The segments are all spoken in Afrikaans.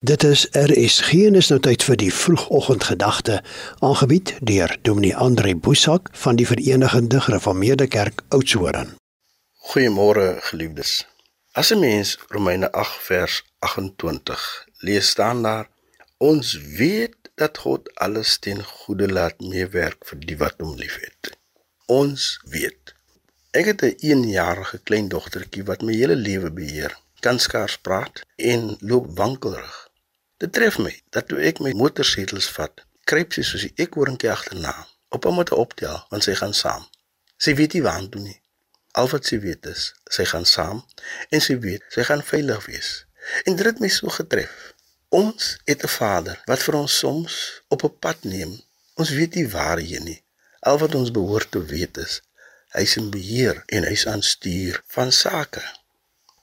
Dit is en is nou tyd vir die vroegoggendgedagte aangebied deur Dominee Andre Boesak van die Verenigde Gereformeerde Kerk Oudtshoorn. Goeiemôre geliefdes. As 'n mens Romeine 8 vers 28 lees staan daar ons weet dat God alles ten goeie laat meewerk vir die wat hom liefhet. Ons weet. Ek het 'n 1-jarige kleindogtertjie wat my hele lewe beheer kan skaars praat en loop wankelrig. Dit tref my dat toe ek my motorsetels vat, kruip sy soos 'n eekhoorntjie agterna. Op hom moet optel want sy gaan saam. Sy weet nie waar toe nie. Al wat sy weet is, sy gaan saam en sy weet sy gaan veilig wees. En dit het my so getref. Ons het 'n Vader wat vir ons soms op 'n pad neem. Ons weet nie waar hy nie. Al wat ons behoort te weet is, hy is in beheer en hy is aan stuur van sake.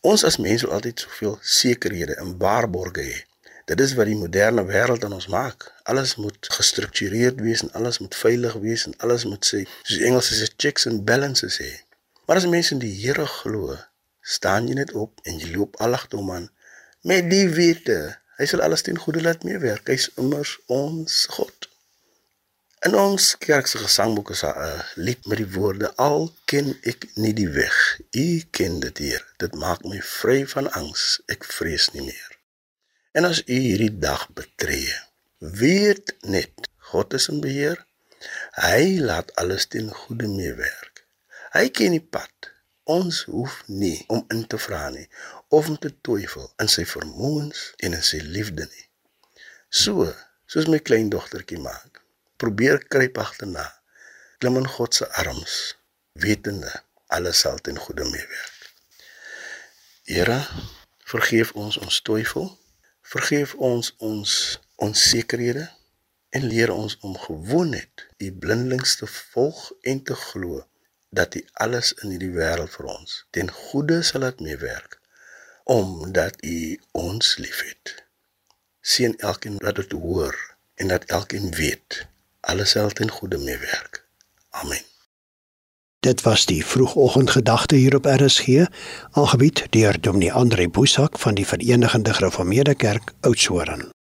Ons as mense wil altyd soveel sekerhede en waarborge hê. Dit is wat die moderne wêreld aan ons maak. Alles moet gestruktureerd wees en alles moet veilig wees en alles moet sê, soos Engels sê, checks and balances hê. Maar as mense in die Here glo, staan jy net op en jy loop alagtom aan met die wete, hy sal alles ten goeie laat meewerk. Hy's immers ons God. In ons kerk se gesangboek is daar 'n lied met die woorde: Al ken ek nie die weg, U ken dit, Heer. Dit maak my vry van angs. Ek vrees nie meer. En as u hierdie dag betree, weet net God is in beheer. Hy laat alles ten goeie meewerk. Hy ken die pad. Ons hoef nie om in te vra nie of om te twyfel in sy vermoëns en in sy liefde nie. So, soos my kleindogtertjie maak, probeer kruip agterna. Klim in God se arms, wetende alles sal ten goeie meewerk. Here, vergeef ons ons twyfel Vergeef ons ons onsekerhede en leer ons om gewoon net u blindelings te volg en te glo dat u alles in hierdie wêreld vir ons ten goeie sal laat meewerk omdat u ons liefhet. Seën elkeen wat dit hoor en dat elkeen weet alles sal ten goeie meewerk. Amen. Dit was die vroegoggendgedagte hier op RSG, aangebied deur Dominee Andre Boesak van die Verenigde Gereformeerde Kerk Oudtshoorn.